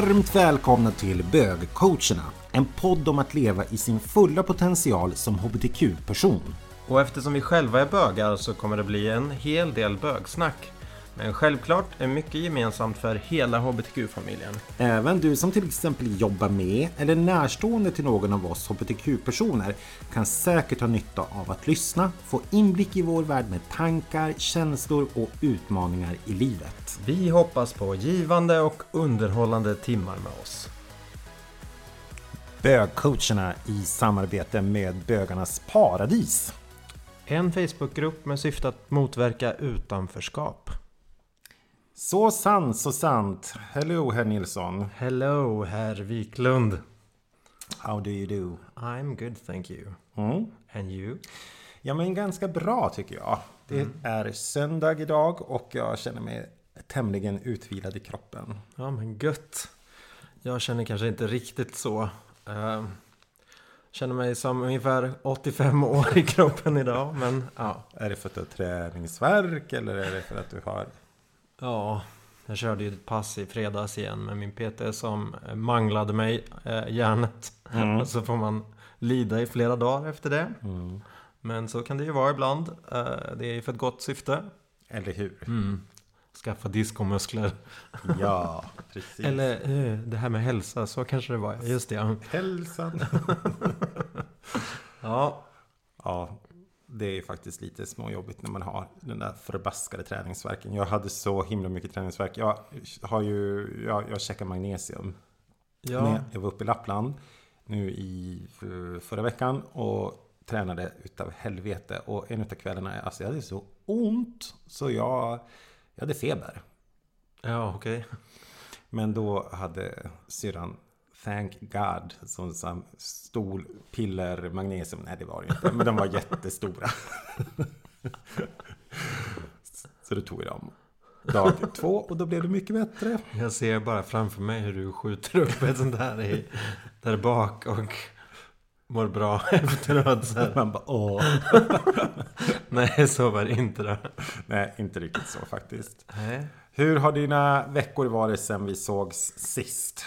Varmt välkomna till Bögcoacherna, en podd om att leva i sin fulla potential som hbtq-person. Och eftersom vi själva är bögar så kommer det bli en hel del bögsnack. Men självklart är mycket gemensamt för hela hbtq-familjen. Även du som till exempel jobbar med eller närstående till någon av oss hbtq-personer kan säkert ha nytta av att lyssna, få inblick i vår värld med tankar, känslor och utmaningar i livet. Vi hoppas på givande och underhållande timmar med oss. Bögcoacherna i samarbete med Bögarnas Paradis. En Facebookgrupp med syfte att motverka utanförskap. Så sant, så sant. Hello, herr Nilsson. Hello, herr Wiklund. How do you do? I'm good, thank you. Mm. And you? Ja, men ganska bra tycker jag. Det är söndag idag och jag känner mig tämligen utvilad i kroppen. Ja, men gött. Jag känner kanske inte riktigt så. Uh, känner mig som ungefär 85 år i kroppen idag, men ja. Är det för att du har träningsvärk eller är det för att du har... Ja, jag körde ju ett pass i fredags igen med min PT som manglade mig, eh, hjärnet. Mm. så får man lida i flera dagar efter det. Mm. Men så kan det ju vara ibland. Eh, det är ju för ett gott syfte. Eller hur? Mm. Skaffa diskomuskler. Ja, precis. Eller eh, det här med hälsa, så kanske det var. Just det, ja. Hälsan. ja. Ja, det är faktiskt lite småjobbigt när man har den där förbaskade träningsverken. Jag hade så himla mycket träningsverk. Jag har ju, jag, jag checkar magnesium. Ja. Jag var uppe i Lappland nu i eh, förra veckan och tränade utav helvete. Och en utav kvällarna, alltså jag hade så ont så jag, jag hade feber. Ja, okej. Men då hade syrran Thank God som sa stol, piller, magnesium. Nej det var det inte. Men de var jättestora. Så då tog jag dem. Dag två och då blev det mycket bättre. Jag ser bara framför mig hur du skjuter upp ett sånt här i, där bak och mår bra efteråt. Så här. Man bara åh. Nej, så var det inte då. Nej, inte riktigt så faktiskt. Nej. Hur har dina veckor varit sen vi sågs sist?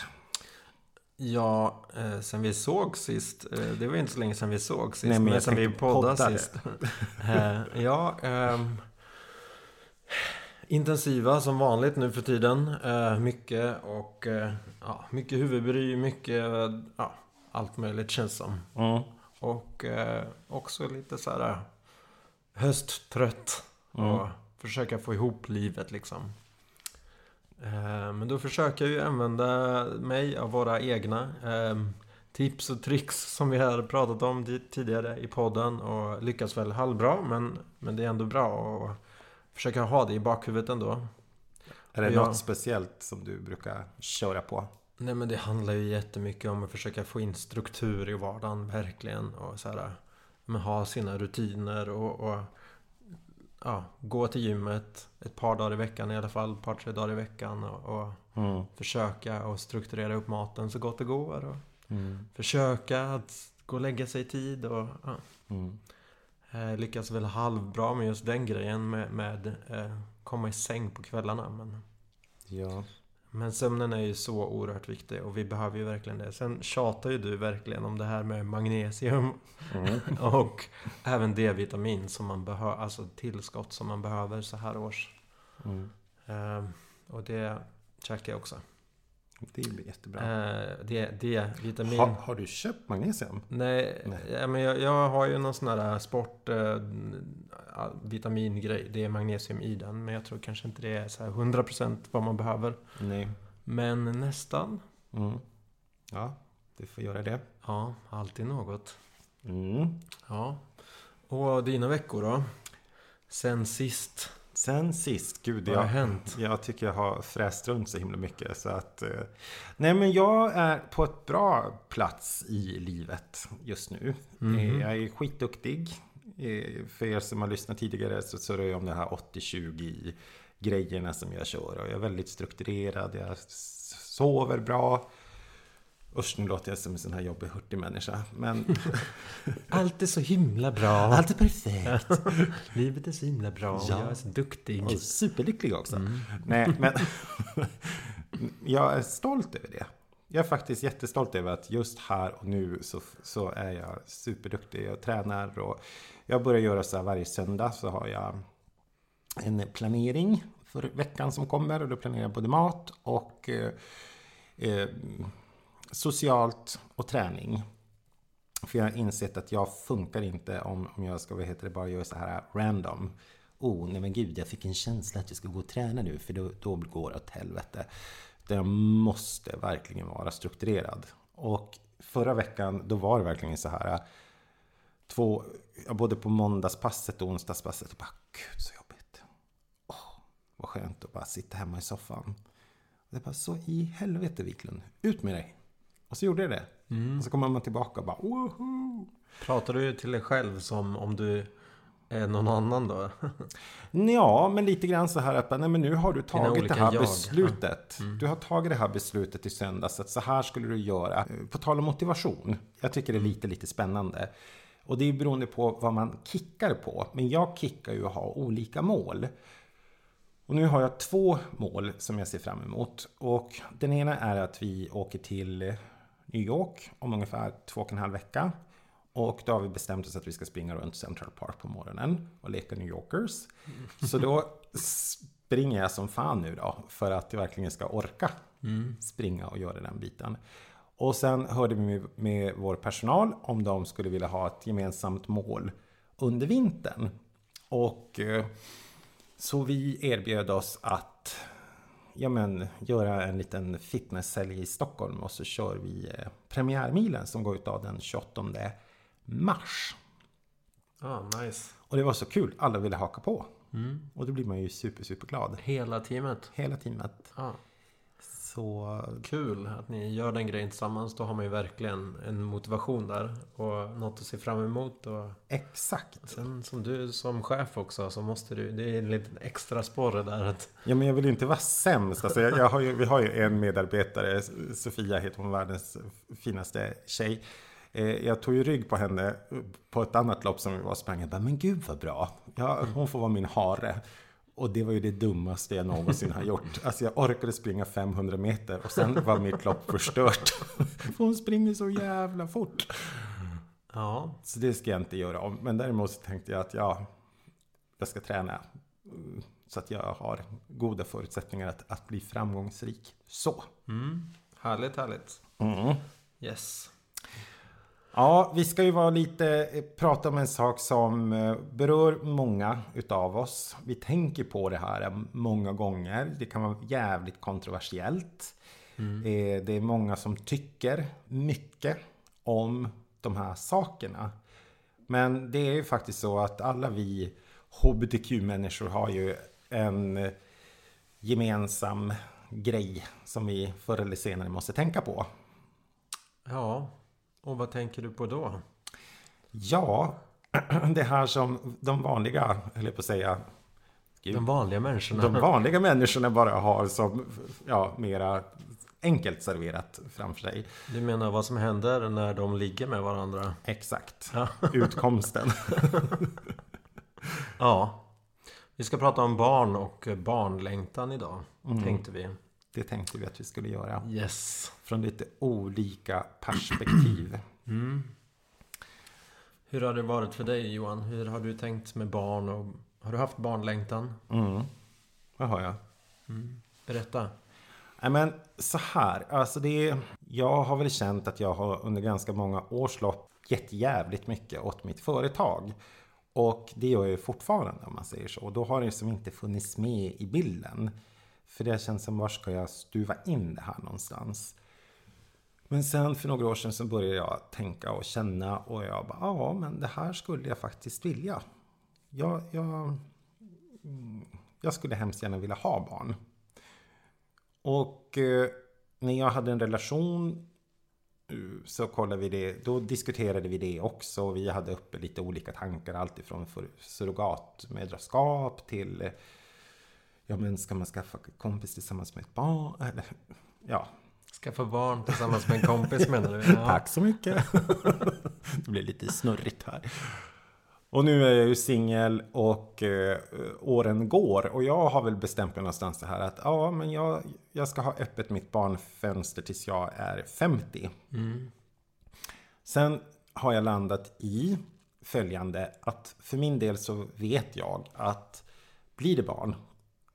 Ja, eh, sen vi såg sist. Eh, det var ju inte så länge sen vi såg sist. Nej, men men sen vi poddade poddade. sist. eh, ja, ehm, intensiva som vanligt nu för tiden. Eh, mycket och eh, ja, mycket huvudbry, mycket ja, allt möjligt känns som. Mm. Och eh, också lite så här hösttrött. Mm. Och försöka få ihop livet liksom. Eh, men då försöker jag ju använda mig av våra egna eh, tips och tricks som vi har pratat om di- tidigare i podden. Och lyckas väl halvbra men, men det är ändå bra att försöka ha det i bakhuvudet ändå. Är det Ja. något speciellt som du brukar köra på? Nej men det handlar ju jättemycket om att försöka få in struktur i vardagen verkligen. Och så här, men ha sina rutiner och, och ja, gå till gymmet ett par dagar i veckan i alla fall. Ett par tre dagar i veckan. Och, och Mm. försöka och strukturera upp maten så gott det går. Och Mm. försöka att gå och lägga sig i tid. Och, ja. Mm. Eh, lyckas väl halvbra med just den grejen med, med eh, komma i säng på kvällarna. Men, Ja. Men sömnen är ju så oerhört viktig och vi behöver ju verkligen det. Sen tjatar ju du verkligen om det här med magnesium Mm. och även D-vitamin som man behöver, alltså tillskott som man behöver så här års. Mm. Eh, och det käkar jag också. Det blir jättebra. Eh, D- D-vitamin. Har, har du köpt magnesium? Nej, Nej. Men jag, jag har ju någon sån här sport eh, vitamingrej. Det är magnesium i den. Men jag tror kanske inte det är så här 100% vad man behöver. Nej. Men nästan. Mm. Ja, du får göra det. Ja, alltid något. Mm. Ja. Och dina veckor då? Sen sist? Sen sist, gud Vad har jag, hänt? jag tycker jag har fräst runt så himla mycket så att eh, Nej men jag är på ett bra plats i livet just nu. Eh, Jag är skitduktig Eh, För er som har lyssnat tidigare så surrar jag om det här 80-20 grejerna som jag kör och jag är väldigt strukturerad, jag sover bra Usch, nu låter jag som en sån här jobbig hurtig människa men Allt är så himla bra. allt är perfekt Livet är så himla bra. Ja. Jag är så duktig. och superlycklig också Mm. Nej, men... jag är stolt över det. Jag är faktiskt jättestolt över att just här och nu så, så är jag superduktig. Jag tränar och jag börjar göra så här varje söndag så har jag en planering för veckan som kommer och då planerar jag både mat och eh, eh, socialt och träning. För jag har insett att jag funkar inte om, om jag ska vad heter det, bara göra så här random. Oh, nej men gud, jag fick en känsla att jag ska gå och träna nu för då, då går det åt helvete. Det måste verkligen vara strukturerad. Och förra veckan, då var det verkligen så här. Två, både på måndagspasset och onsdagspasset. Och bara, gud så jobbigt. Oh, vad skönt att bara sitta hemma i soffan. Och det bara, så i helvete Wiklund, ut med dig. Och så gjorde jag det. Mm. Och så kommer man tillbaka och bara, woho! Pratar du till dig själv som om du är någon annan då? Ja, men lite grann så här att nej, men nu har du tagit det här jag. beslutet. Mm. Du har tagit det här beslutet i söndags att så här skulle du göra. På tal om motivation. Jag tycker det är lite, lite spännande. Och det är beroende på vad man kickar på. Men jag kickar ju att ha olika mål. Och nu har jag två mål som jag ser fram emot. Och den ena är att vi åker till New York om ungefär två och en halv vecka. Och då har vi bestämt oss att vi ska springa runt Central Park på morgonen och leka New Yorkers. Så då springer jag som fan nu då för att jag verkligen ska orka Mm. springa och göra den biten. Och sen hörde vi med, med vår personal om de skulle vilja ha ett gemensamt mål under vintern. Och eh, så vi erbjöd oss att ja, men, göra en liten fitnesshelg i Stockholm och så kör vi eh, premiärmilen som går ut av den 28 mars. Ah, nice. Och det var så kul, alla ville haka på. Mm. Och då blir man ju super, super glad. Hela teamet. Hela teamet. Ah, Så kul att ni gör den grejen tillsammans. Då har man ju verkligen en motivation där. Och något att se fram emot. Och exakt. sen som du som chef också så måste du... Det är en liten extra sporre där att... Ja, men jag vill ju inte vara sämst. Alltså, jag, jag har ju, vi har ju en medarbetare, Sofia heter hon, världens finaste tjej. Eh, Jag tog ju rygg på henne på ett annat lopp som vi var och sprang. Jag bara, men gud vad bra. Ja, hon får vara min hare. Och det var ju det dummaste jag någonsin har gjort. Alltså jag orkade springa 500 meter och sen var mitt lopp förstört. För hon springer så jävla fort. Ja, Så det ska jag inte göra om. Men däremot så tänkte jag att ja, jag ska träna. Så att jag har goda förutsättningar att, att bli framgångsrik. Så. mm. härligt, härligt. Mm. Yes. Ja, vi ska ju vara lite, eh, prata om en sak som eh, berör många utav oss. Vi tänker på det här många gånger. Det kan vara jävligt kontroversiellt. Eh, Det är många som tycker mycket om de här sakerna. Men det är ju faktiskt så att alla vi HBTQ-människor har ju en gemensam grej som vi förr eller senare måste tänka på. Ja, och vad tänker du på då? Ja, det här som de vanliga, eller på att säga, Gud, De vanliga människorna. de vanliga människorna bara har som, ja, mera enkelt serverat framför sig. Du menar vad som händer när de ligger med varandra? Exakt, Ja. utkomsten. Ja. Vi ska prata om barn och barnlängtan idag. Mm. Tänkte vi. Det tänkte vi att vi skulle göra. Yes. Från lite olika perspektiv. Mm. Hur har det varit för dig Johan? Hur har du tänkt med barn? Och har du haft barnlängtan? Mm. Vad har jag? Mm. Berätta. Nej men så här, alltså det är, Jag har väl känt att jag har under ganska många års lopp gett jävligt mycket åt mitt företag. Och det gör jag fortfarande om man säger så. Och då har det som inte funnits med i bilden. För det känns som, var ska jag stuva in det här någonstans? Men sen för några år sedan så började jag tänka och känna och jag bara, ja men det här skulle jag faktiskt vilja. Jag, jag, jag skulle hemskt gärna vilja ha barn. Och eh, när jag hade en relation eh, så kollade vi det, då diskuterade vi det också. Vi hade uppe lite olika tankar, alltifrån surrogatmödraskap till eh, Ja men ska man skaffa kompis tillsammans med ett barn? Eller, ja, Skaffa barn tillsammans med en kompis menar du? Ja. tack så mycket. det blev lite snurrigt här. Och nu är jag ju singel och eh, åren går. Och jag har väl bestämt mig någonstans så här att ja, men jag, jag ska ha öppet mitt barnfönster tills jag är 50. Mm. Sen har jag landat i följande att för min del så vet jag att blir det barn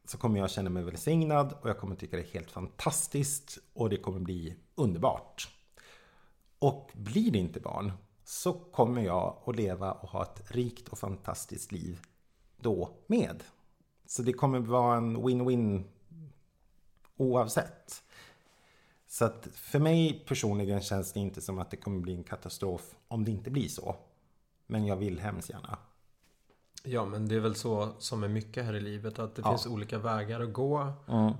så kommer jag känna mig välsignad och jag kommer tycka det är helt fantastiskt och det kommer bli underbart. Och blir det inte barn så kommer jag att leva och ha ett rikt och fantastiskt liv då med. Så det kommer vara en win-win oavsett. Så att för mig personligen känns det inte som att det kommer bli en katastrof om det inte blir så. Men jag vill hemskt gärna. Ja, men det är väl så som är mycket här i livet. Att det Ja. finns olika vägar att gå.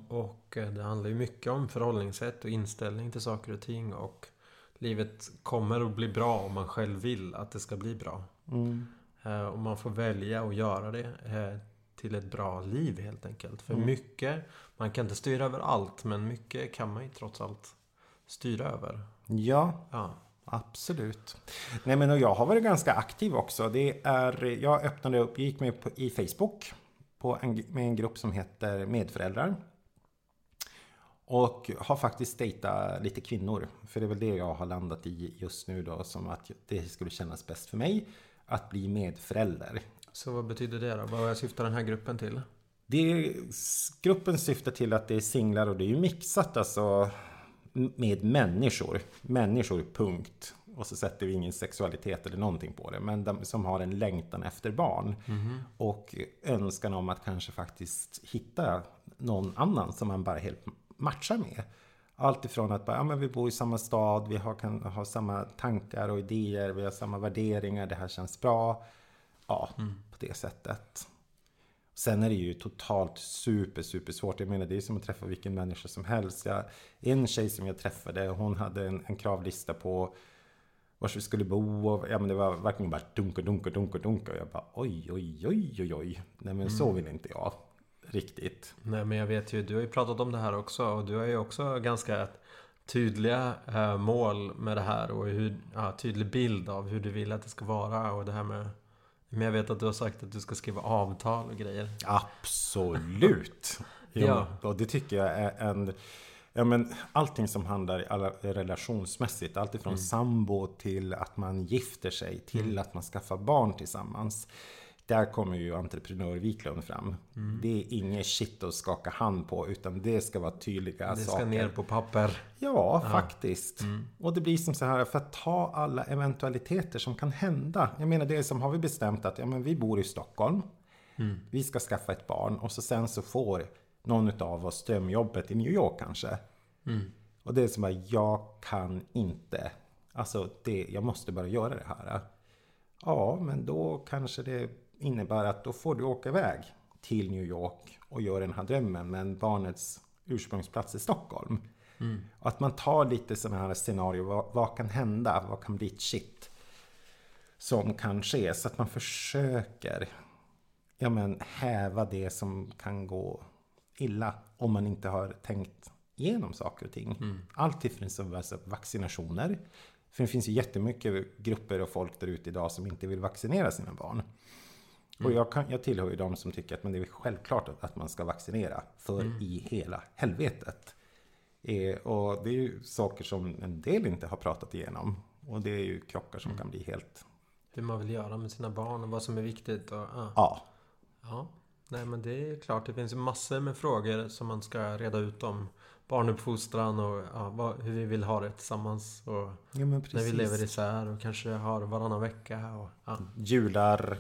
Och eh, det handlar ju mycket om förhållningssätt och inställning till saker och ting. Och livet kommer att bli bra om man själv vill att det ska bli bra. Mm. Eh, Och man får välja att göra det eh, till ett bra liv helt enkelt. För mycket, man kan inte styra över allt. Men mycket kan man ju trots allt styra över. Ja, Ja. Absolut. Nej men och jag har varit ganska aktiv också. Det är, jag öppnade upp, gick med på, i Facebook på en, med en grupp som heter Medföräldrar. Och har faktiskt dejtat lite kvinnor. För det är väl det jag har landat i just nu då. Som att det skulle kännas bäst för mig. Att bli medförälder. Så vad betyder det då? Vad syftar den här gruppen till? Det, gruppen syftar till att det är singlar och det är ju mixat alltså med människor. Människor, punkt. Och så sätter vi ingen sexualitet eller någonting på det. Men de som har en längtan efter barn. Och önskan om att kanske faktiskt hitta någon annan som man bara helt matchar med. Allt ifrån att bara, ja, men vi bor i samma stad, vi har, kan ha samma tankar och idéer, vi har samma värderingar, det här känns bra. Ja, på det sättet. Sen är det ju totalt super, super svårt. Jag menar, det är som att träffa vilken människa som helst. Jag, en tjej som jag träffade, hon hade en, en kravlista på var vi skulle bo. Och, ja, men det var verkligen bara dunka, dunka, dunka, dunka. Och jag bara oj, oj, oj, oj, oj. Nej, men så vill inte jag riktigt. Nej men jag vet ju, du har ju pratat om det här också och du har ju också ganska tydliga eh, mål med det här och hur, ja, tydlig bild av hur du vill att det ska vara och det här med Men jag vet att du har sagt att du ska skriva avtal och grejer. Absolut! Ja. Och det tycker jag är en... Ja, men allting som handlar alla, relationsmässigt, allt ifrån Mm. sambo till att man gifter sig, till att man skaffar barn tillsammans. Där kommer ju entreprenör Wiklund fram. Mm. Det är inget shit att skaka hand på, utan det ska vara tydliga Det ska saker. ner på papper. Ja, faktiskt. Mm. Och det blir som så här, för att ta alla eventualiteter som kan hända. Jag menar, det är som har vi bestämt att ja, men vi bor i Stockholm. Mm. Vi ska skaffa ett barn och så sen så får någon av oss drömjobbet i New York kanske. Mm. Och det är som att jag kan inte. Alltså, det, jag måste bara göra det här. Ja, men då kanske det innebär att då får du åka iväg till New York och göra den här drömmen. Men barnets ursprungsplats är Stockholm. Och att man tar lite sådana här scenarier. Vad, vad kan hända? Vad kan bli ett shit? Som kan ske. Så att man försöker ja, men, häva det som kan gå illa. Om man inte har tänkt igenom saker och ting. Allt ifrån som alltså vaccinationer. För det finns ju jättemycket grupper och folk där ute idag som inte vill vaccinera sina barn. Och jag, kan, jag tillhör ju de som tycker att men det är självklart att- att man ska vaccinera. För i hela helvetet. Eh, och det är ju saker som en del inte har pratat igenom. Och det är ju krockar som kan bli helt... Hur man vill göra med sina barn och vad som är viktigt. Och, ja. Ja, ja. Nej men det är klart, det finns massor med frågor som man ska reda ut om barnuppfostran och ja, vad, hur vi vill ha det tillsammans. Och ja när vi lever isär och kanske har varannan vecka. Och, ja. Jular,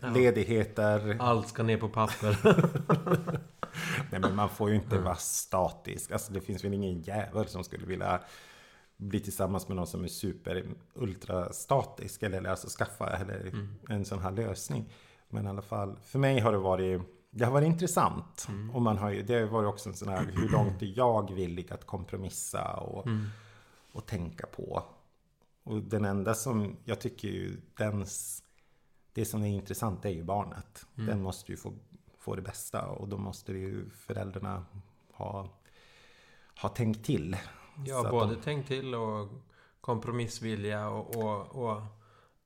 Ja. ledigheter. Allt ska ner på papper. Nej men man får ju inte vara statisk. Alltså det finns väl ingen jävel som skulle vilja bli tillsammans med någon som är super ultra statisk. Eller alltså skaffa eller en sån här lösning. Men i alla fall, för mig har det varit det har varit intressant. Och man har ju, det har varit också en sån här, hur långt är jag villig att kompromissa och, och tänka på. Och den enda som, jag tycker ju, dens, det som är intressant är ju barnet. Den måste ju få, få det bästa och då måste ju föräldrarna ha, ha tänkt till. Ja, både de- tänk till och kompromissvilja och, och, och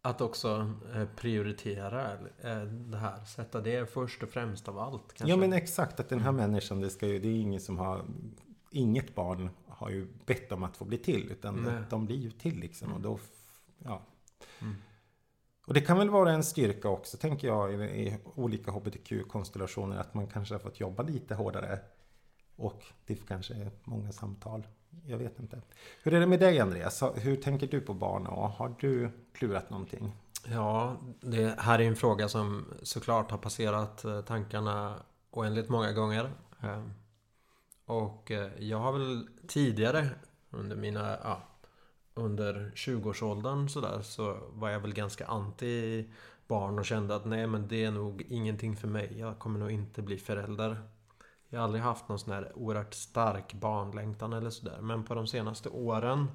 att också eh, prioritera eh, det här. Sätta det först och främst av allt. Kanske. Ja men exakt, att den här mm. människan, det, ska ju, det är ingen som har... Inget barn har ju bett om att få bli till. Utan Nej. de blir ju till liksom. Mm. Och då... Ja. Mm. Och det kan väl vara en styrka också, tänker jag, i, i olika hbtq-konstellationer. Att man kanske har fått jobba lite hårdare. Och det kanske är många samtal. Jag vet inte. Hur är det med dig Andreas? Hur tänker du på barn och har du klurat någonting? Ja, det här är en fråga som såklart har passerat eh, tankarna oändligt många gånger. Eh, och eh, jag har väl tidigare under mina, ja, under 20-årsåldern sådär så var jag väl ganska anti barn och kände att nej men det är nog ingenting för mig. Jag kommer nog inte bli förälder. Jag har aldrig haft någon sån här oerhört stark barnlängtan eller sådär. Men på de senaste åren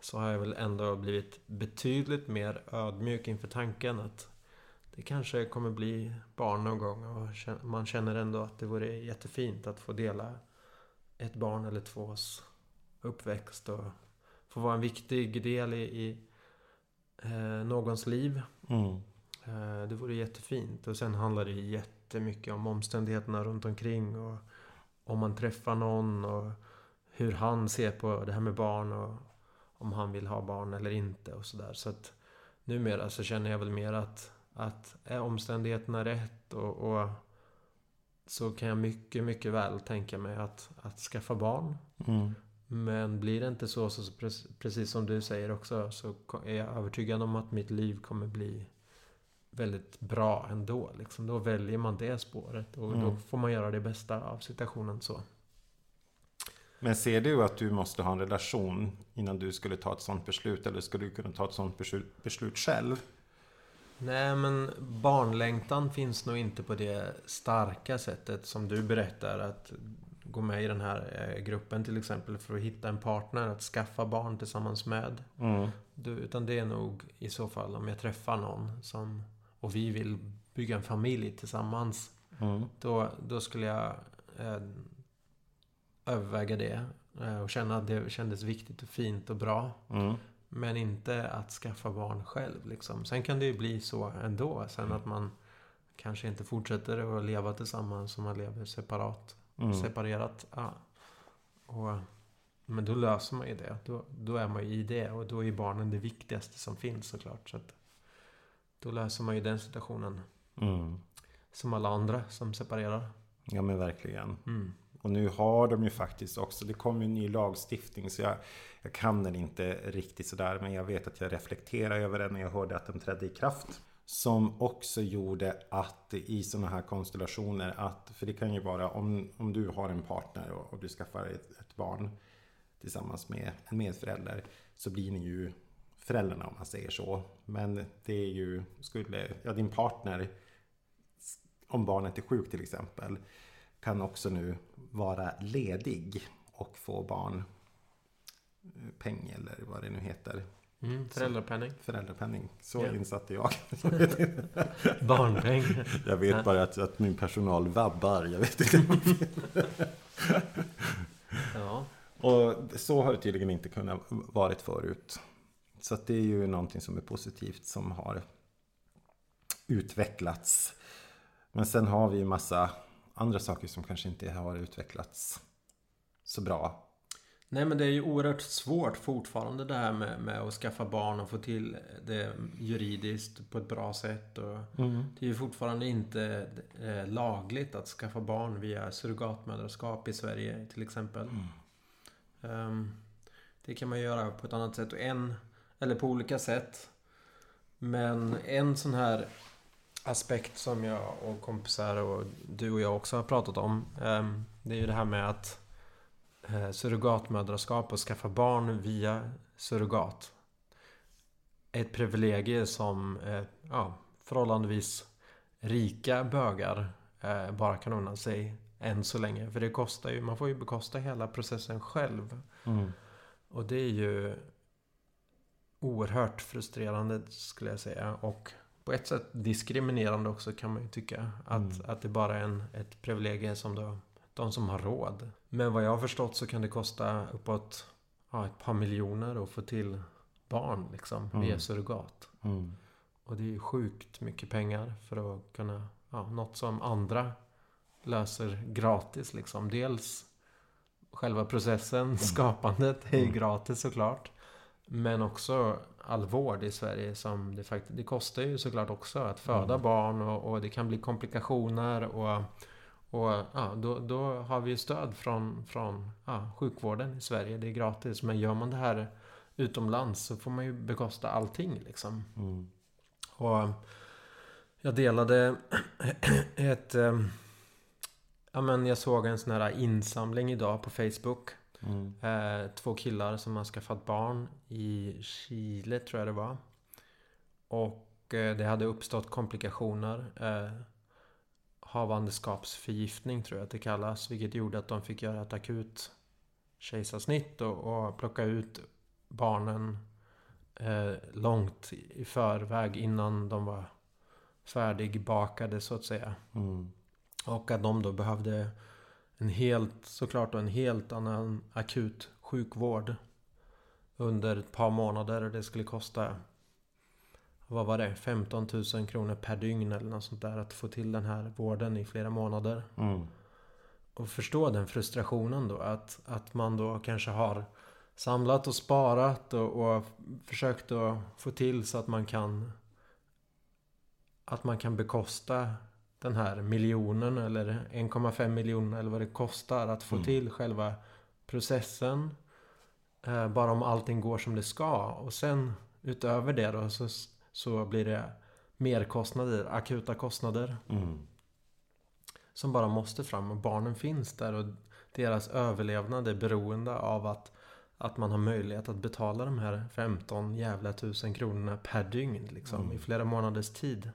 så har jag väl ändå blivit betydligt mer ödmjuk inför tanken att det kanske kommer bli barn någon gång och man känner ändå att det vore jättefint att få dela ett barn eller tvås uppväxt och få vara en viktig del i, i eh, någons liv. Mm. Eh, det vore jättefint och sen handlar det jättemycket om omständigheterna runt omkring och om man träffar någon och hur han ser på det här med barn och om han vill ha barn eller inte och sådär. Så att numera så känner jag väl mer att, att är omständigheterna rätt och, och så kan jag mycket, mycket väl tänka mig att, att skaffa barn. Mm. Men blir det inte så, så precis som du säger också, så är jag övertygad om att mitt liv kommer bli väldigt bra ändå. Liksom. Då väljer man det spåret och mm. då får man göra det bästa av situationen så. Men ser du att du måste ha en relation innan du skulle ta ett sånt beslut? Eller skulle du kunna ta ett sånt beslut, beslut själv? Nej, men barnlängtan finns nog inte på det starka sättet som du berättar. Att gå med i den här eh, gruppen till exempel för att hitta en partner att skaffa barn tillsammans med. Mm. Du, utan det är nog i så fall om jag träffar någon som och vi vill bygga en familj tillsammans. Mm. Då, då skulle jag eh, överväga det. Eh, och känna att det kändes viktigt och fint och bra. Mm. Men inte att skaffa barn själv. Liksom. Sen kan det ju bli så ändå. Sen att man kanske inte fortsätter att leva tillsammans som man lever separat. Mm. Separerat. Ja. Och, men då löser man ju det. Då, då är man ju i det. Och då är barnen det viktigaste som finns såklart. Så att, då löser man ju den situationen. Mm. Som alla andra som separerar. Ja men verkligen. Mm. Och nu har de ju faktiskt också, det kom ju en ny lagstiftning så jag, jag kan den inte riktigt sådär men jag vet att jag reflekterar över den när jag hörde att den trädde i kraft. Som också gjorde att i sådana här konstellationer att, för det kan ju vara om, om du har en partner och, och du skaffar ett, ett barn tillsammans med en medförälder så blir ni ju föräldrarna om man säger så. Men det är ju, skulle, ja din partner, om barnet är sjukt till exempel, kan också nu vara ledig och få barnpeng eh, eller vad det nu heter. Mm, föräldrapenning. Så, föräldrapenning. Så ja. insatte jag. Barnpeng. Jag vet bara att, att min personal vabbar. Jag vet inte. ja. Och så har det tydligen inte kunnat varit förut. Så det är ju någonting som är positivt som har utvecklats. Men sen har vi ju massa andra saker som kanske inte har utvecklats så bra. Nej men det är ju oerhört svårt fortfarande det här med, med att skaffa barn och få till det juridiskt på ett bra sätt. Och mm. Det är ju fortfarande inte eh, lagligt att skaffa barn via surrogatmödraskap i Sverige till exempel. Mm. Um, det kan man göra på ett annat sätt. Och en eller på olika sätt. Men en sån här aspekt som jag och kompisar och du och jag också har pratat om. Ehm, det är ju det här med att surrogatmödraskap och skaffa barn via surrogat. Ett privilegium som eh, ja, förhållandevis rika bögar eh, bara kan unna sig än så länge. För det kostar ju, man får ju bekosta hela processen själv. Mm. Och det är ju oerhört frustrerande skulle jag säga. Och på ett sätt diskriminerande också kan man ju tycka. Att, mm. att det bara är en, ett privilegium som då, de som har råd. Men vad jag har förstått så kan det kosta uppåt ja, ett par miljoner att få till barn liksom mm. via surrogat. Mm. Och det är ju sjukt mycket pengar för att kunna, ja, något som andra löser gratis liksom. Dels själva processen, skapandet är Mm. gratis såklart. Men också all vård i Sverige som det faktiskt, det kostar ju såklart också att föda Mm. barn och, och det kan bli komplikationer och, och ja, då, då har vi stöd från, från ja, sjukvården i Sverige. Det är gratis. Men gör man det här utomlands så får man ju bekosta allting liksom. Mm. Och jag delade ett... eh, Ja men jag såg en sån här insamling idag på Facebook. Mm. Eh, två killar som har skaffat barn i Chile tror jag det var. Och eh, det hade uppstått komplikationer. Eh, havandeskapsförgiftning tror jag att det kallas. Vilket gjorde att de fick göra ett akut kejsarsnitt och, och plocka ut barnen eh, långt i förväg innan de var färdigbakade så att säga. Mm. Och att de då behövde en helt, såklart då en helt annan akut sjukvård under ett par månader. Det skulle kosta, vad var det, 15 000 kronor per dygn eller något sånt där. Att få till den här vården i flera månader. Mm. Och förstå den frustrationen då. Att, att man då kanske har samlat och sparat och, och försökt att få till så att man kan att man kan bekosta den här miljonen eller 1,5 miljoner eller vad det kostar att få Mm. till själva processen. Eh, bara om allting går som det ska. Och sen utöver det då så, så blir det merkostnader, akuta kostnader. Mm. Som bara måste fram och barnen finns där och deras överlevnad är beroende av att, att man har möjlighet att betala de här 15 jävla tusen kronorna per dygn liksom Mm. i flera månaders tid.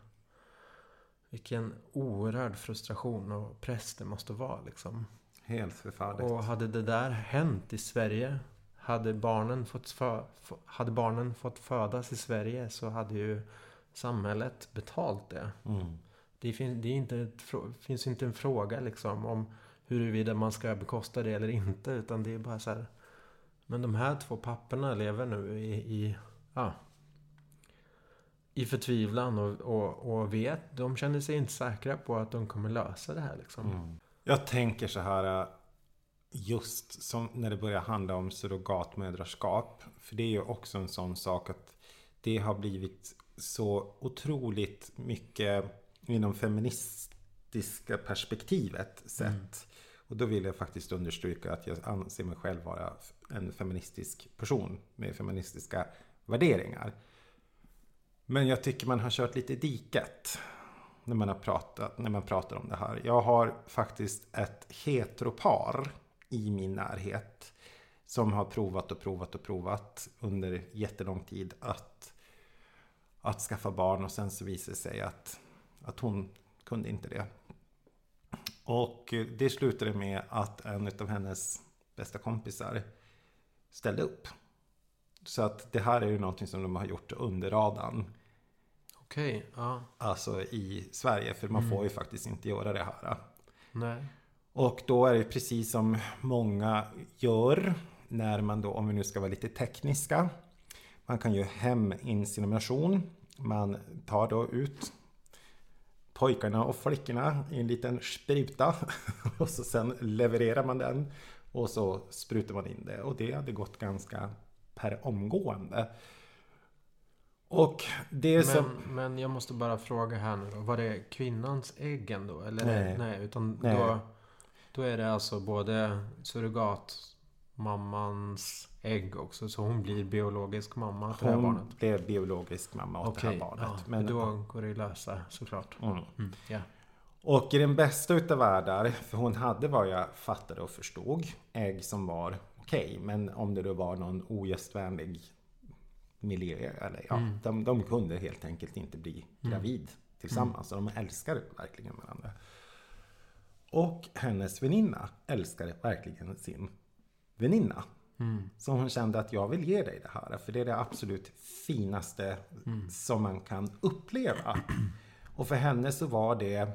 Vilken oerhörd frustration och press det måste vara liksom. Helt förfärligt. Och hade det där hänt i Sverige hade barnen fått, fö, f- hade barnen fått födas i Sverige så hade ju samhället betalt det. Mm. Det, fin, det inte ett, finns inte en fråga liksom om huruvida man ska bekosta det eller inte. Utan det är bara så här. Men de här två papporna lever nu i, i, ja, i förtvivlan och, och, och vet. De känner sig inte säkra på att de kommer lösa det här liksom. Mm. Jag tänker så här just som när det börjar handla om surrogatmödraskap. För det är ju också en sån sak att det har blivit så otroligt mycket inom feministiska perspektivet sett. Mm. Och då vill jag faktiskt understryka att jag anser mig själv vara en feministisk person med feministiska värderingar. Men jag tycker man har kört lite i diket när man, har pratat, när man pratar om det här. Jag har faktiskt ett heteropar i min närhet som har provat och provat och provat under jättelång tid att, att skaffa barn och sen så visade det sig att, att hon kunde inte det. Och det slutade med att en av hennes bästa kompisar ställde upp. Så att det här är ju någonting som de har gjort under radarn. Okej, ja. Alltså i Sverige. För man får ju faktiskt inte göra det här. Nej. Och då är det precis som många gör. När man då, om vi nu ska vara lite tekniska. Man kan ju heminsemination. Man tar då ut pojkarna och flickorna i en liten spruta. Och så sen levererar man den. Och så sprutar man in det. Och det hade gått ganska per omgående. Och det Men, som... men jag måste bara fråga här nu då. Var det kvinnans ägg ändå? Eller Nej. nej utan Nej. Då, då är det alltså både surrogatmammans ägg också. Så hon blir biologisk mamma till det här Hon barnet. blev biologisk mamma åt det här barnet. ja, men, då går det att lösa såklart. mm. Mm, ja. Och i den bästa utav världar, för hon hade vad jag fattade och förstod, ägg som var okej. men om det då var någon ogästvänlig miljö, eller ja, Mm. de, de kunde helt enkelt inte bli gravid tillsammans. Och de älskade verkligen varandra. Och hennes väninna älskade verkligen sin väninna. Mm. Så hon kände att jag vill ge dig det här. För det är det absolut finaste som man kan uppleva. Och för henne så var det...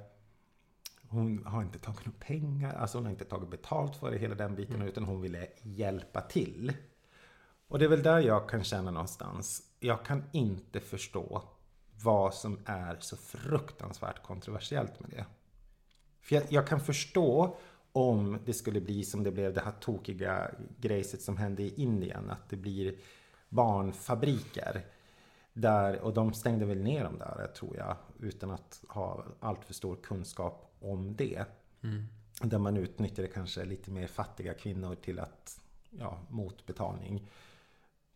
Hon har inte tagit några pengar, alltså hon har inte tagit betalt för det, hela den biten. Utan hon ville hjälpa till. Och det är väl där jag kan känna någonstans. Jag kan inte förstå vad som är så fruktansvärt kontroversiellt med det. För jag, jag kan förstå om det skulle bli som det blev det här tokiga grejset som hände i Indien. Att det blir barnfabriker. Där, och de stängde väl ner dem där tror jag. Utan att ha allt för stor kunskap om det. Mm. Där man utnyttjade kanske lite mer fattiga kvinnor till att, ja, mot betalning.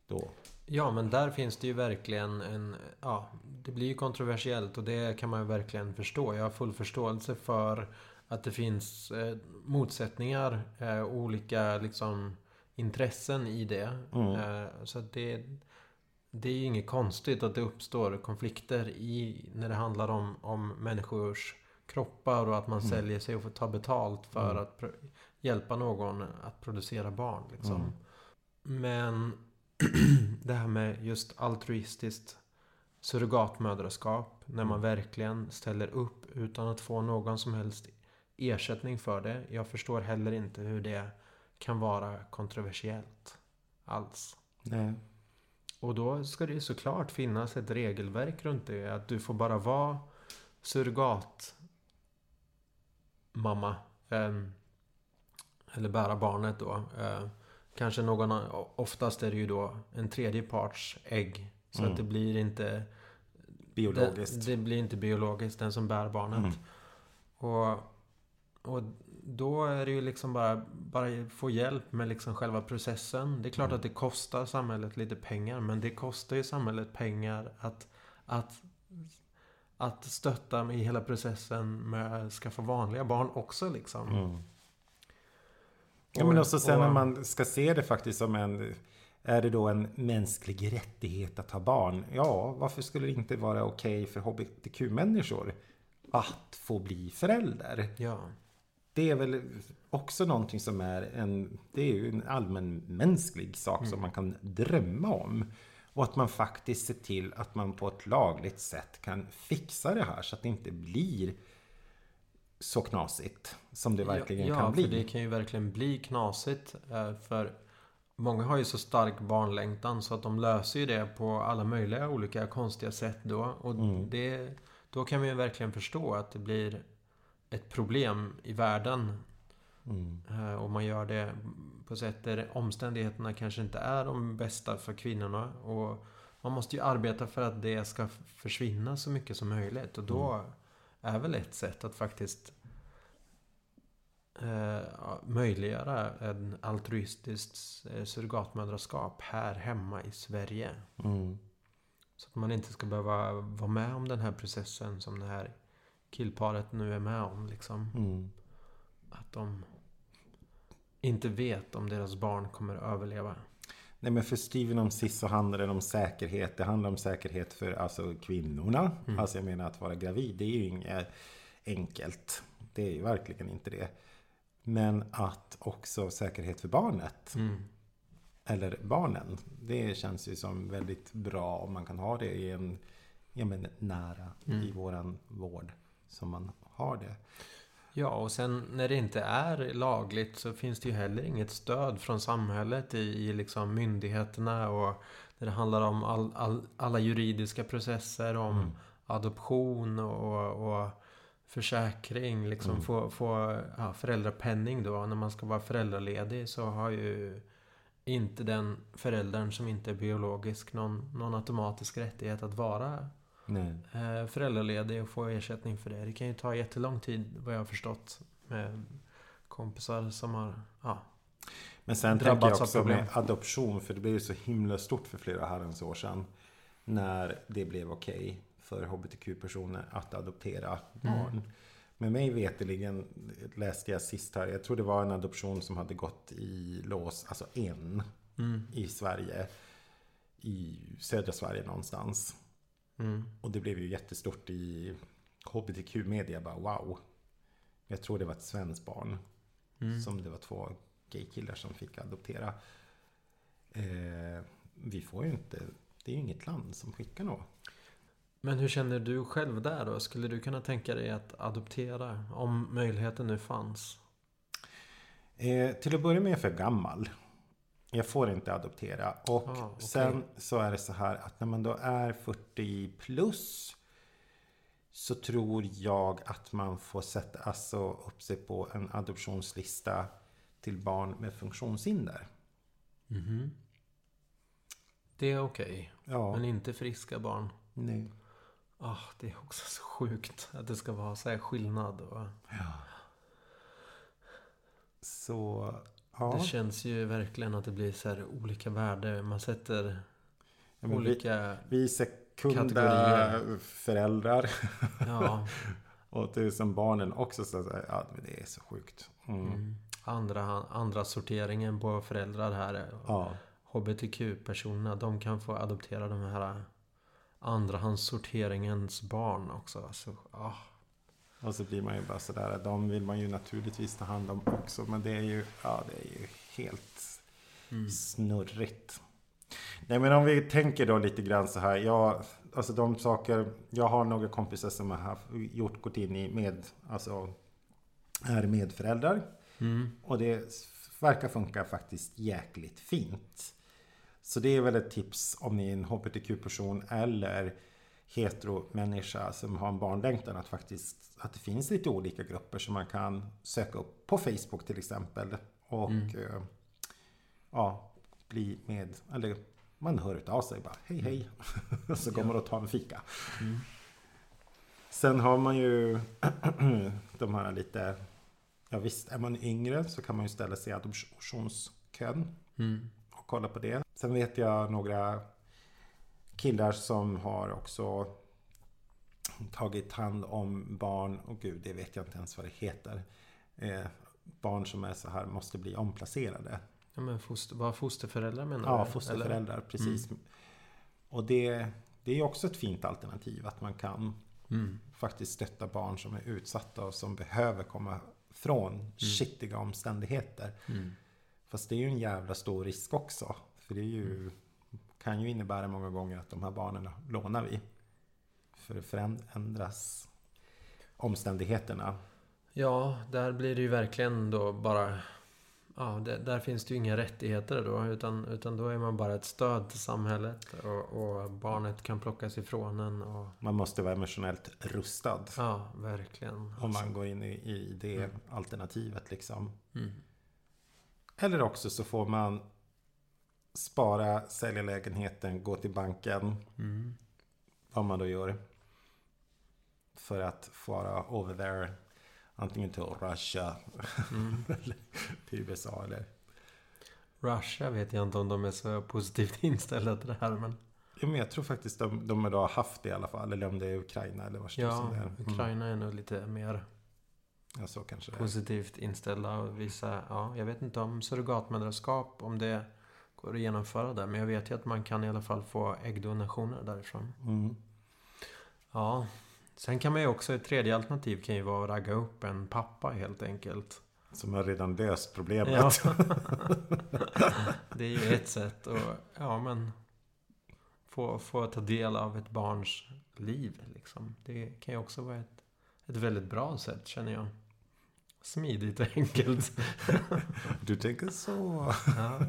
Då. Ja, men där finns det ju verkligen en... Ja, det blir ju kontroversiellt och det kan man ju verkligen förstå. Jag har full förståelse för att det finns eh, motsättningar eh, olika liksom intressen i det. Mm. Eh, så det, det är ju inget konstigt att det uppstår konflikter i när det handlar om, om människors kroppar och att man Mm. säljer sig och får ta betalt för Mm. att hjälpa någon att producera barn. Liksom. Mm. Men det här med just altruistiskt surrogatmödraskap. När man verkligen ställer upp utan att få någon som helst ersättning för det. Jag förstår heller inte hur det kan vara kontroversiellt alls. Nej. Och då ska det ju såklart finnas ett regelverk runt det. Att du får bara vara surrogat mamma. ehm, eller bära barnet då. Eh, kanske någon, oftast är det ju då en tredje parts ägg. Så Mm. att det blir inte Biologiskt. det, det blir inte biologiskt, den som bär barnet. Mm. Och, och då är det ju liksom bara, bara få hjälp med liksom själva processen. Det är klart Mm. att det kostar samhället lite pengar. Men det kostar ju samhället pengar att, att, att stötta i hela processen med att skaffa vanliga barn också liksom. Mm. Ja men också sen när man ska se det faktiskt som en Är det då en mänsklig rättighet att ha barn? Ja, varför skulle det inte vara okej för HBTQ-människor att få bli förälder? Ja. Det är väl också någonting som är en Det är ju en allmänmänsklig sak Mm. som man kan drömma om. Och att man faktiskt ser till att man på ett lagligt sätt kan fixa det här så att det inte blir så knasigt som det verkligen ja, kan bli. för det kan ju verkligen bli knasigt. eh, För många har ju så stark barnlängtan så att de löser ju det på alla möjliga olika konstiga sätt då. Och Mm. det, då kan vi ju verkligen förstå att det blir ett problem i världen. Mm. eh, Och man gör det på sätt där omständigheterna kanske inte är de bästa för kvinnorna. Och man måste ju arbeta för att det ska försvinna så mycket som möjligt. Och då Mm. Är väl ett sätt att faktiskt eh, möjliggöra en altruistiskt eh, surrogatmödraskap här hemma i Sverige. Mm. Så att man inte ska behöva vara med om den här processen som det här killparet nu är med om. Liksom. Mm. Att de inte vet om deras barn kommer att överleva. Nej men för Steven om sist så handlar det om säkerhet. Det handlar om säkerhet för alltså kvinnorna. Mm. Alltså jag menar att vara gravid. Det är ju inget enkelt. Det är ju verkligen inte det. Men att också säkerhet för barnet. Mm. Eller barnen. Det känns ju som väldigt bra om man kan ha det i en ja, men nära Mm. i våran vård. Som man har det. Ja, och sen när det inte är lagligt så finns det ju heller inget stöd från samhället i, i liksom myndigheterna och när det handlar om all, all, alla juridiska processer om Mm. adoption och, och försäkring, liksom Mm. få, få ja, föräldrapenning då. När man ska vara föräldraledig så har ju inte den föräldern som inte är biologisk någon, någon automatisk rättighet att vara Nej. eh, föräldraledig och få ersättning för det. Det kan ju ta jättelång tid vad jag har förstått med kompisar som har ja, Men sen tänker jag också med adoption. För det blev ju så himla stort för flera herrans år sedan. När det blev okej för hbtq-personer att adoptera barn. Men mig veteligen läste jag sist här. Jag tror det var en adoption som hade gått i lås. Alltså en Mm, i Sverige. I södra Sverige någonstans. Mm, Och det blev ju jättestort i hbtq-media. Bara wow. Jag tror det var ett svenskt barn. mm. Som det var två gaykillar som fick adoptera. Eh, vi får ju inte, det är ju inget land som skickar något. Men hur känner du själv där då? Skulle du kunna tänka dig att adoptera om möjligheten nu fanns? Eh, till att börja med är jag för gammal. Jag får inte adoptera. Och Ah, okej. sen så är det så här att när man då är 40 plus så tror jag att man får sätta alltså upp sig på en adoptionslista till barn med funktionshinder. Mhm. Det är okej. Ja, Men inte friska barn. nej. Ah, det är också så sjukt att det ska vara så här skillnad. Och Så, ja. Det känns ju verkligen att det blir så här olika värde. Man sätter Ja, vi, olika... vi är sekunda kategorier. föräldrar. Ja, Och som barnen också så här, ja det är så sjukt. Mm. mm. andra, andra sorteringen på föräldrar här. är- Ja. HBTQ-personerna, de kan få adoptera de här andrahandssorteringens barn också. Så, ah, Och så blir man ju bara sådär, de vill man ju naturligtvis ta hand om också. Men det är ju, ja det är ju helt mm. snurrigt. Nej men om vi tänker då lite grann så här. Jag, alltså de saker, jag har några kompisar som har haft, gjort, gått in i med, alltså är medföräldrar. Mm. Och det verkar funka faktiskt jäkligt fint. Så det är väl ett tips om ni är en HBTQ-person eller hetero-människa som har en barnlängtan att faktiskt att det finns lite olika grupper som man kan söka upp på Facebook till exempel. Och Mm. eh, ja, bli med, eller man hör av sig bara hej hej. Och så går Ja. man och tar en fika. Mm. Sen har man ju de här lite Ja visst, är man yngre så kan man ju ställa sig i adoptionskön Mm. och kolla på det. Sen vet jag några killar som har också tagit hand om barn, och gud det vet jag inte ens vad det heter. Eh, barn som är så här måste bli omplacerade. Ja, men foster, vad fosterföräldrar menar Ja, du? fosterföräldrar, precis. Och det, det är också ett fint alternativ att man kan Eller? Mm. faktiskt stötta barn som är utsatta och som behöver komma från skitiga omständigheter. Mm. Fast det är ju en jävla stor risk också. För det är ju, kan ju innebära många gånger att de här barnen lånar vi. För det förändras omständigheterna. Ja, där blir det ju verkligen då bara... Ja, det, där finns det ju inga rättigheter då. Utan, utan då är man bara ett stöd till samhället. Och, och barnet kan plockas ifrån en. Och, Man måste vara emotionellt rustad. ja, verkligen. Om man går in i, i det alternativet liksom. Mm. Eller också så får man spara, sälja lägenheten, gå till banken. Mm. Vad man då gör. För att fara over there. Antingen till Russia Mm. eller till USA eller... Russia vet jag inte om de är så positivt inställda till det här. Men Ja, men jag tror faktiskt de, de har haft det i alla fall. Eller om det är Ukraina eller vad ja, som det är. Mm. Ukraina är nog lite mer Ja, så kanske positivt inställda. Och vissa, ja, jag vet inte om surrogatmödraskap, om det att genomföra där. Men jag vet ju att man kan i alla fall få äggdonationer därifrån. Mm. Ja, sen kan man ju också, ett tredje alternativ kan ju vara att ragga upp en pappa helt enkelt. Som har redan löst problemet. Ja. det är ju ett sätt att, ja men, få, få ta del av ett barns liv liksom. Det kan ju också vara ett, ett väldigt bra sätt känner jag. Smidigt och enkelt. Du tänker så. Ja,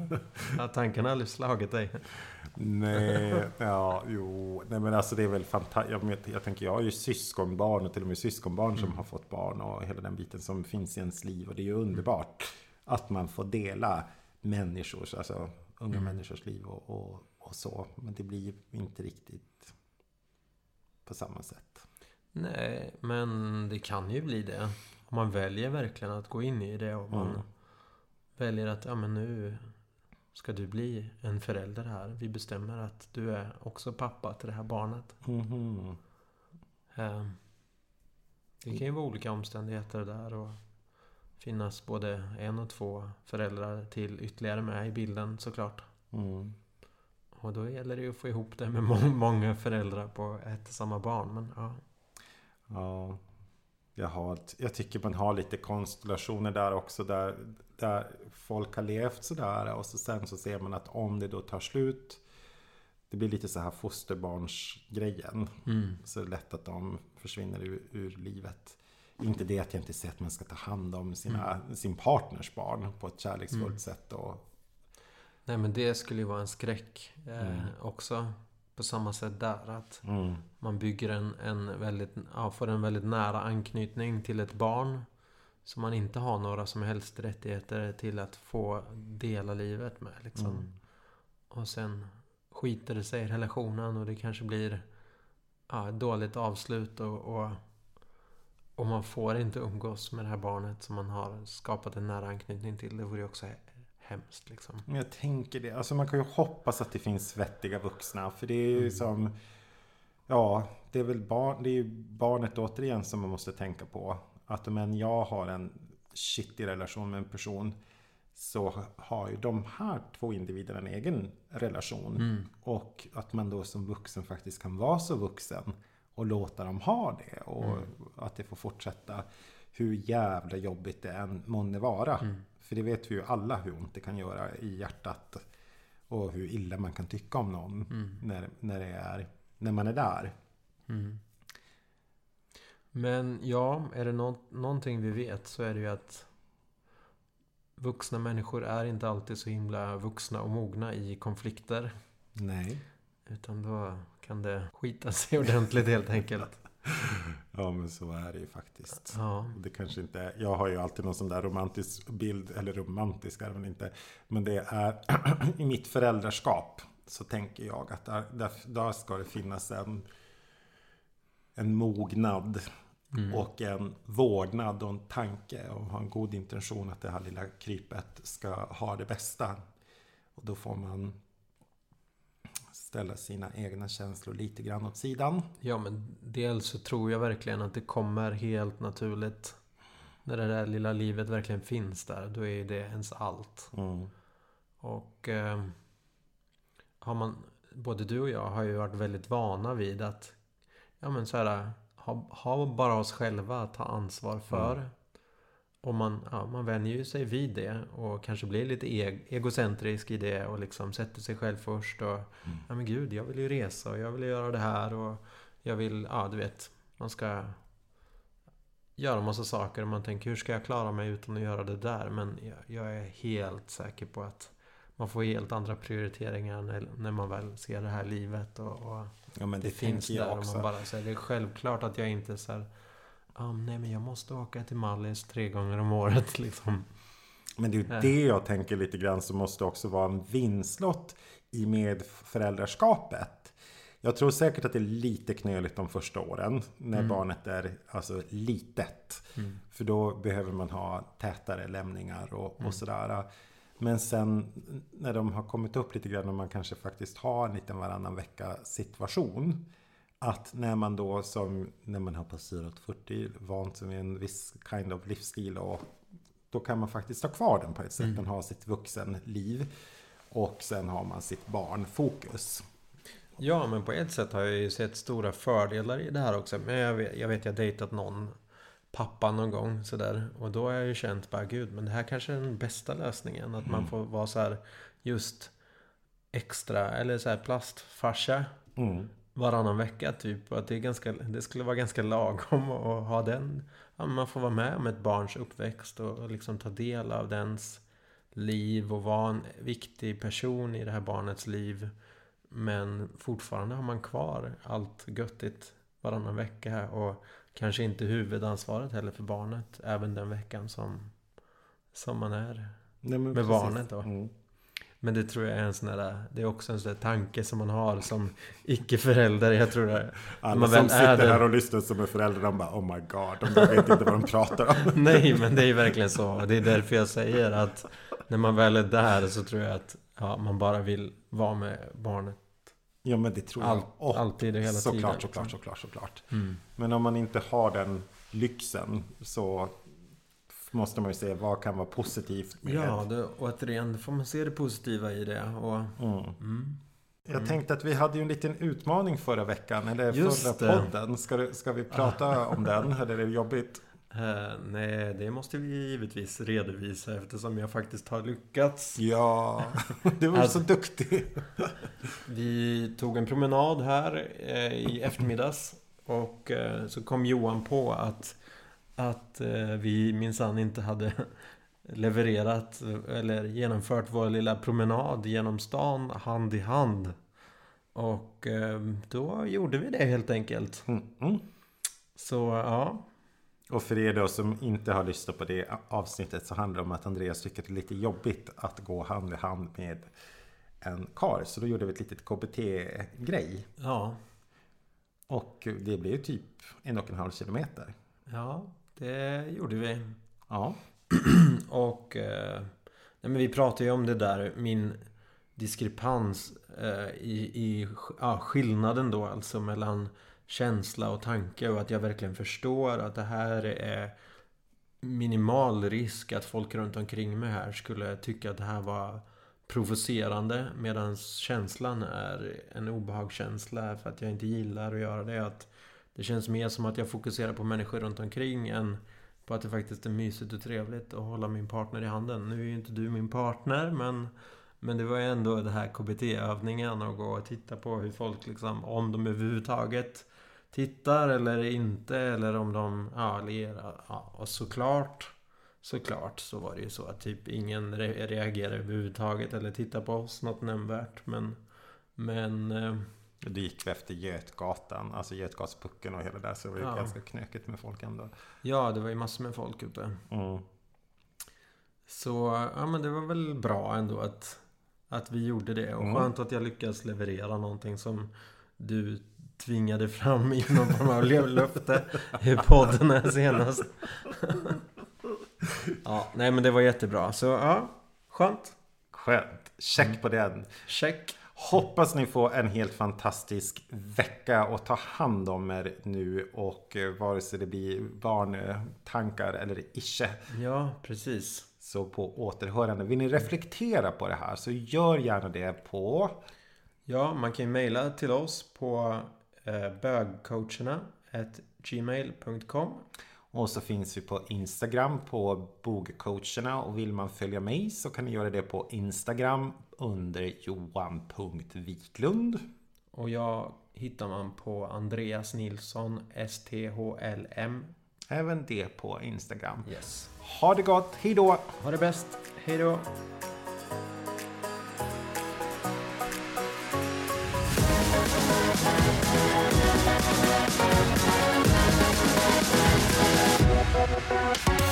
ja tanken har aldrig slagit dig. Nej, ja, jo. Nej men alltså det är väl fantastiskt. Jag, jag tänker, jag har ju syskonbarn och till och med syskonbarn som Mm. har fått barn och hela den biten som finns i ens liv. Och det är ju underbart att man får dela människors, alltså unga Mm. människors liv och, och, och så. Men det blir ju inte riktigt på samma sätt. Nej, men det kan ju bli det. Om man väljer verkligen att gå in i det och man Mm. väljer att, ja men nu ska du bli en förälder här. Vi bestämmer att du är också pappa till det här barnet. Eh, Det kan ju vara olika omständigheter där och finnas både en och två föräldrar till ytterligare med i bilden såklart. Mm. Och då gäller det ju att få ihop det med må- många föräldrar på ett och samma barn. Men ja, Ja, jag, har, jag tycker man har lite konstellationer där också där, där folk har levt sådär och så sen så ser man att om det då tar slut Det blir lite så här fosterbarnsgrejen mm. Så det är lätt att de försvinner ur, ur livet Inte det att jag inte säger att man ska ta hand om sina, sin partners barn på ett kärleksfullt Mm. sätt och, Nej men det skulle ju vara en skräck eh, Mm. också. På samma sätt där. Att Mm. man bygger en, en väldigt, ja, får en väldigt nära anknytning till ett barn. Som man inte har några som helst rättigheter till att få dela livet med. Liksom. Mm. Och sen skiter det sig i relationen och det kanske blir ja, ett dåligt avslut. Och, och, och man får inte umgås med det här barnet som man har skapat en nära anknytning till. Det vore ju också hemskt liksom. Jag tänker det. Alltså man kan ju hoppas att det finns vettiga vuxna. För det är ju Mm. som... Ja, det är väl barn, det är ju barnet återigen som man måste tänka på. Att om en jag har en shitty relation med en person så har ju de här två individerna en egen relation. Mm. Och att man då som vuxen faktiskt kan vara så vuxen och låta dem ha det. Och Mm. att det får fortsätta hur jävla jobbigt det än månde vara. Mm. För det vet vi ju alla hur ont det kan göra i hjärtat. Och hur illa man kan tycka om någon Mm. när, när, det är, när man är där. Mm. Men ja, är det nå- någonting vi vet så är det ju att vuxna människor är inte alltid så himla vuxna och mogna i konflikter. Nej. Utan då kan det skita sig ordentligt helt enkelt. Ja men så är det ju faktiskt. Ja. Det kanske inte är, jag har ju alltid någon sån där romantisk bild, eller romantisk är väl inte. Men det är i mitt föräldraskap så tänker jag att där, där, där ska det finnas en, en mognad Mm. och en vårdnad och en tanke och ha en god intention att det här lilla krypet ska ha det bästa. Och då får man ställa sina egna känslor lite grann åt sidan. Ja, men dels så tror jag verkligen att det kommer helt naturligt. När det där lilla livet verkligen finns där, då är det ens allt. Mm. Och eh, har man, både du och jag har ju varit väldigt vana vid att ja, men så här, ha, ha bara oss själva att ta ansvar för. Mm. Och man, ja, man vänjer ju sig vid det och kanske blir lite e- egocentrisk i det och liksom sätter sig själv först. Och, Mm. ja men gud, jag vill ju resa och jag vill göra det här och jag vill, ja du vet, man ska göra massa saker och man tänker hur ska jag klara mig utan att göra det där? Men jag, jag är helt säker på att man får helt andra prioriteringar när, när man väl ser det här livet och, och Ja det, det, finns där och man bara säger det är självklart att jag inte så här, "Ah, nej men jag måste åka till Mallis tre gånger om året liksom. Men det är ju Nej. det jag tänker lite grann som måste också vara en vinstlott i medföräldraskapet. Jag tror säkert att det är lite knöligt de första åren när Mm. barnet är alltså litet. För då behöver man ha tätare lämningar och, Mm. och sådär. Men sen när de har kommit upp lite grann och man kanske faktiskt har en liten varannan vecka situation. Att när man då som när man har passerat 40 vant sig vid en viss kind of livsstil och då kan man faktiskt ha kvar den på ett sätt. Mm. Man har sitt vuxenliv och sen har man sitt barnfokus. Ja, men på ett sätt har jag ju sett stora fördelar i det här också. Men jag vet, jag vet jag dejtat någon pappa någon gång sådär. Och då har jag ju känt bara gud, men det här kanske är den bästa lösningen. Att man Mm. får vara så här just extra, eller så här plastfarsa Mm. Varannan vecka typ. Att det, är ganska, det skulle vara ganska lagom att ha den. Ja, man får vara med om ett barns uppväxt och, liksom ta del av dens liv och vara en viktig person i det här barnets liv. Men fortfarande har man kvar allt göttigt varannan vecka och kanske inte huvudansvaret heller för barnet även den veckan som, som man är. Nej, Med precis. barnet då. Mm. Men det tror jag är en sån där, det är också en sån där tanke som man har som icke-förälder. Jag tror det. Alla man som sitter här och lyssnar som är föräldrar, de bara oh my god, de vet inte vad de pratar om. Nej, men det är ju verkligen så. Det är därför jag säger att när man väl är där så tror jag att ja, man bara vill vara med barnet. Ja men det tror jag. Och alltid och hela såklart, tiden. såklart, liksom. såklart, såklart. Mm. Men om man inte har den lyxen så måste man ju se vad kan vara positivt med. Ja, det, återigen, då får man se det positiva i det. Och, Mm. mm. Jag tänkte att vi hade ju en liten utmaning förra veckan, eller Just förra det. podden. Ska, det, ska vi prata om den? Eller är det jobbigt? Eh, nej, det måste vi givetvis redovisa eftersom jag faktiskt har lyckats. Ja, du var Alltså- så duktig. Vi tog en promenad här eh, i eftermiddags. Och eh, så kom Johan på att, att eh, vi minsann inte hade levererat eller genomfört vår lilla promenad genom stan hand i hand. Och eh, då gjorde vi det helt enkelt. Mm, mm. Så ja. Och för er då som inte har lyssnat på det avsnittet så handlar det om att Andreas tycker det är lite jobbigt att gå hand i hand med en kar. Så då gjorde vi ett litet KBT-grej. Ja. Och det blev typ en och en halv kilometer. Ja, det gjorde vi. Ja. Och eh, nej, men vi pratade ju om det där, min diskrepans eh, i, i ja, skillnaden då alltså mellan känsla och tanke och att jag verkligen förstår att det här är minimal risk att folk runt omkring mig här skulle tycka att det här var provocerande medan känslan är en obehagskänsla för att jag inte gillar att göra det. Att det känns mer som att jag fokuserar på människor runt omkring än på att det faktiskt är mysigt och trevligt att hålla min partner i handen. Nu är ju inte du min partner men men det var ju ändå den här KBT-övningen och gå och titta på hur folk liksom, om de överhuvudtaget tittar eller inte eller om de, ja, ler. Ja, och såklart Såklart så var det ju så att typ ingen re reagerade överhuvudtaget eller tittade på oss något nämnvärt men Men eh, det gick vi efter Götgatan, alltså Götgatspucken och hela där så det var ju Ja. ganska knökigt med folk ändå. Ja, det var ju massor med folk ute Mm. Så, ja men det var väl bra ändå att Att vi gjorde det och Mm. skönt att jag lyckades leverera någonting som Du tvingade fram i någon form av löfte i podden här senast Ja, nej men det var jättebra så ja Skönt Skönt, check på den. Check Hoppas ni får en helt fantastisk vecka och ta hand om er nu och eh, vare sig det blir barntankar eller icke. Ja, precis. Så på återhörande, vill ni reflektera på det här så gör gärna det på Ja, man kan ju mejla till oss på eh, bögcoacherna gmail.com och så finns vi på Instagram på bogcoacherna och vill man följa mig så kan ni göra det på Instagram under johan.viklund. Och jag hittar man på Andreas Nilsson STHLM Även det på Instagram. Yes Ha det gott, hejdå! Ha det bäst, hej då! Bye.